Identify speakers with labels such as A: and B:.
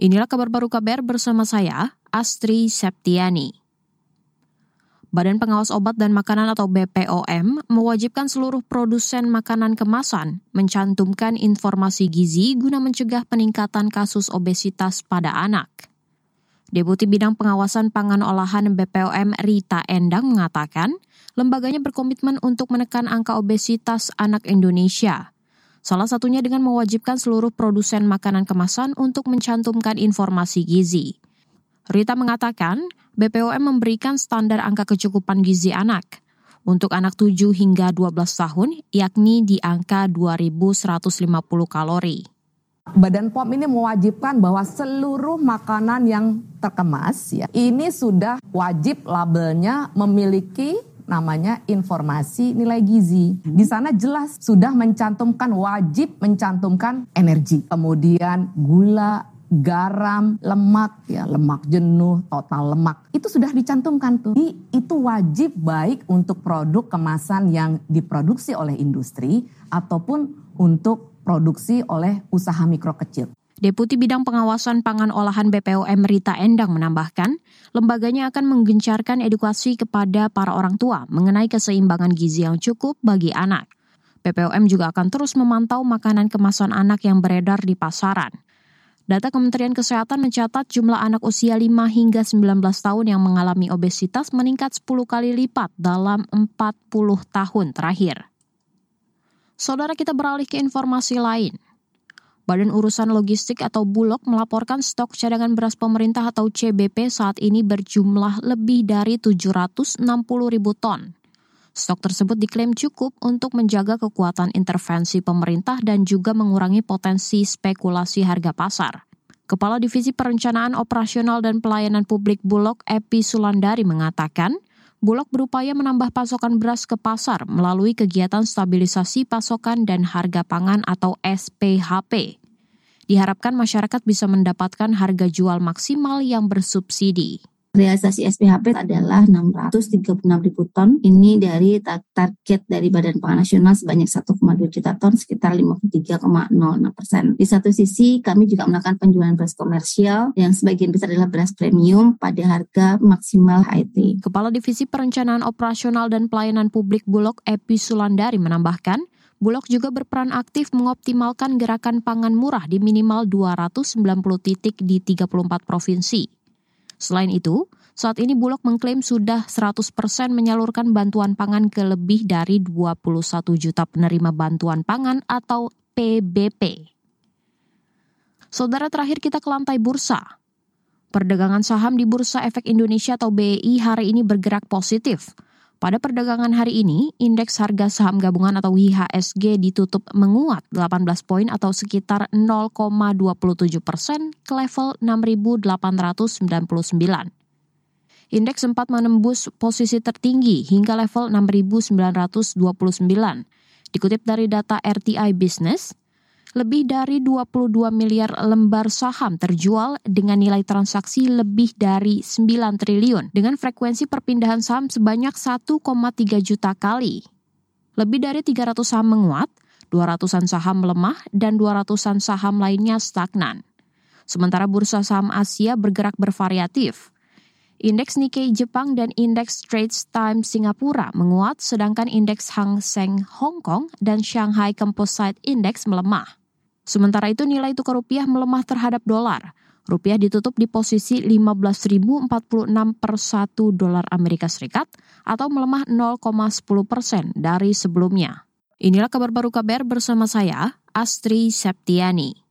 A: Inilah kabar baru KBR bersama saya, Astri Septiani. Badan Pengawas Obat dan Makanan atau BPOM mewajibkan seluruh produsen makanan kemasan mencantumkan informasi gizi guna mencegah peningkatan kasus obesitas pada anak. Deputi Bidang Pengawasan Pangan Olahan BPOM Rita Endang mengatakan, lembaganya berkomitmen untuk menekan angka obesitas anak Indonesia. Salah satunya dengan mewajibkan seluruh produsen makanan kemasan untuk mencantumkan informasi gizi. Rita mengatakan, BPOM memberikan standar angka kecukupan gizi anak. Untuk anak 7 hingga 12 tahun, yakni di angka 2150 kalori.
B: Badan POM ini mewajibkan bahwa seluruh makanan yang terkemas ya ini sudah wajib labelnya memiliki namanya informasi nilai gizi. Di sana jelas sudah mencantumkan wajib mencantumkan energi, kemudian gula, garam, lemak ya, lemak jenuh, total lemak. Itu sudah dicantumkan tuh. Di, itu wajib baik untuk produk kemasan yang diproduksi oleh industri ataupun untuk produksi oleh usaha mikro kecil.
A: Deputi Bidang Pengawasan Pangan Olahan BPOM Rita Endang menambahkan, lembaganya akan menggencarkan edukasi kepada para orang tua mengenai keseimbangan gizi yang cukup bagi anak. BPOM juga akan terus memantau makanan kemasan anak yang beredar di pasaran. Data Kementerian Kesehatan mencatat jumlah anak usia 5 hingga 19 tahun yang mengalami obesitas meningkat 10 kali lipat dalam 40 tahun terakhir. Saudara kita beralih ke informasi lain. Badan Urusan Logistik atau Bulog melaporkan stok cadangan beras pemerintah atau CBP saat ini berjumlah lebih dari 760 ribu ton. Stok tersebut diklaim cukup untuk menjaga kekuatan intervensi pemerintah dan juga mengurangi potensi spekulasi harga pasar. Kepala Divisi Perencanaan Operasional dan Pelayanan Publik Bulog Epi Sulandari mengatakan, Bulog berupaya menambah pasokan beras ke pasar melalui kegiatan stabilisasi pasokan dan harga pangan atau SPHP. Diharapkan masyarakat bisa mendapatkan harga jual maksimal yang bersubsidi.
C: Realisasi SPHP adalah 636 ribu ton. Ini dari target dari Badan Pangan Nasional sebanyak 1,2 juta ton, sekitar 53,06 persen. Di satu sisi, kami juga melakukan penjualan beras komersial yang sebagian besar adalah beras premium pada harga maksimal HIT.
A: Kepala Divisi Perencanaan Operasional dan Pelayanan Publik Bulog Epi Sulandari menambahkan, Bulog juga berperan aktif mengoptimalkan gerakan pangan murah di minimal 290 titik di 34 provinsi. Selain itu, saat ini Bulog mengklaim sudah 100% menyalurkan bantuan pangan ke lebih dari 21 juta penerima bantuan pangan atau PBP. Saudara terakhir kita ke lantai bursa. Perdagangan saham di Bursa Efek Indonesia atau BEI hari ini bergerak positif – pada perdagangan hari ini, indeks harga saham gabungan atau IHSG ditutup menguat 18 poin atau sekitar 0,27 persen ke level 6.899. Indeks sempat menembus posisi tertinggi hingga level 6.929. Dikutip dari data RTI Business, lebih dari 22 miliar lembar saham terjual dengan nilai transaksi lebih dari 9 triliun dengan frekuensi perpindahan saham sebanyak 1,3 juta kali. Lebih dari 300 saham menguat, 200-an saham melemah, dan 200-an saham lainnya stagnan. Sementara bursa saham Asia bergerak bervariatif. Indeks Nikkei Jepang dan indeks Straits Times Singapura menguat, sedangkan indeks Hang Seng Hong Kong dan Shanghai Composite Index melemah. Sementara itu nilai tukar rupiah melemah terhadap dolar. Rupiah ditutup di posisi 15.046 per 1 dolar Amerika Serikat atau melemah 0,10 persen dari sebelumnya. Inilah kabar baru KBR bersama saya, Astri Septiani.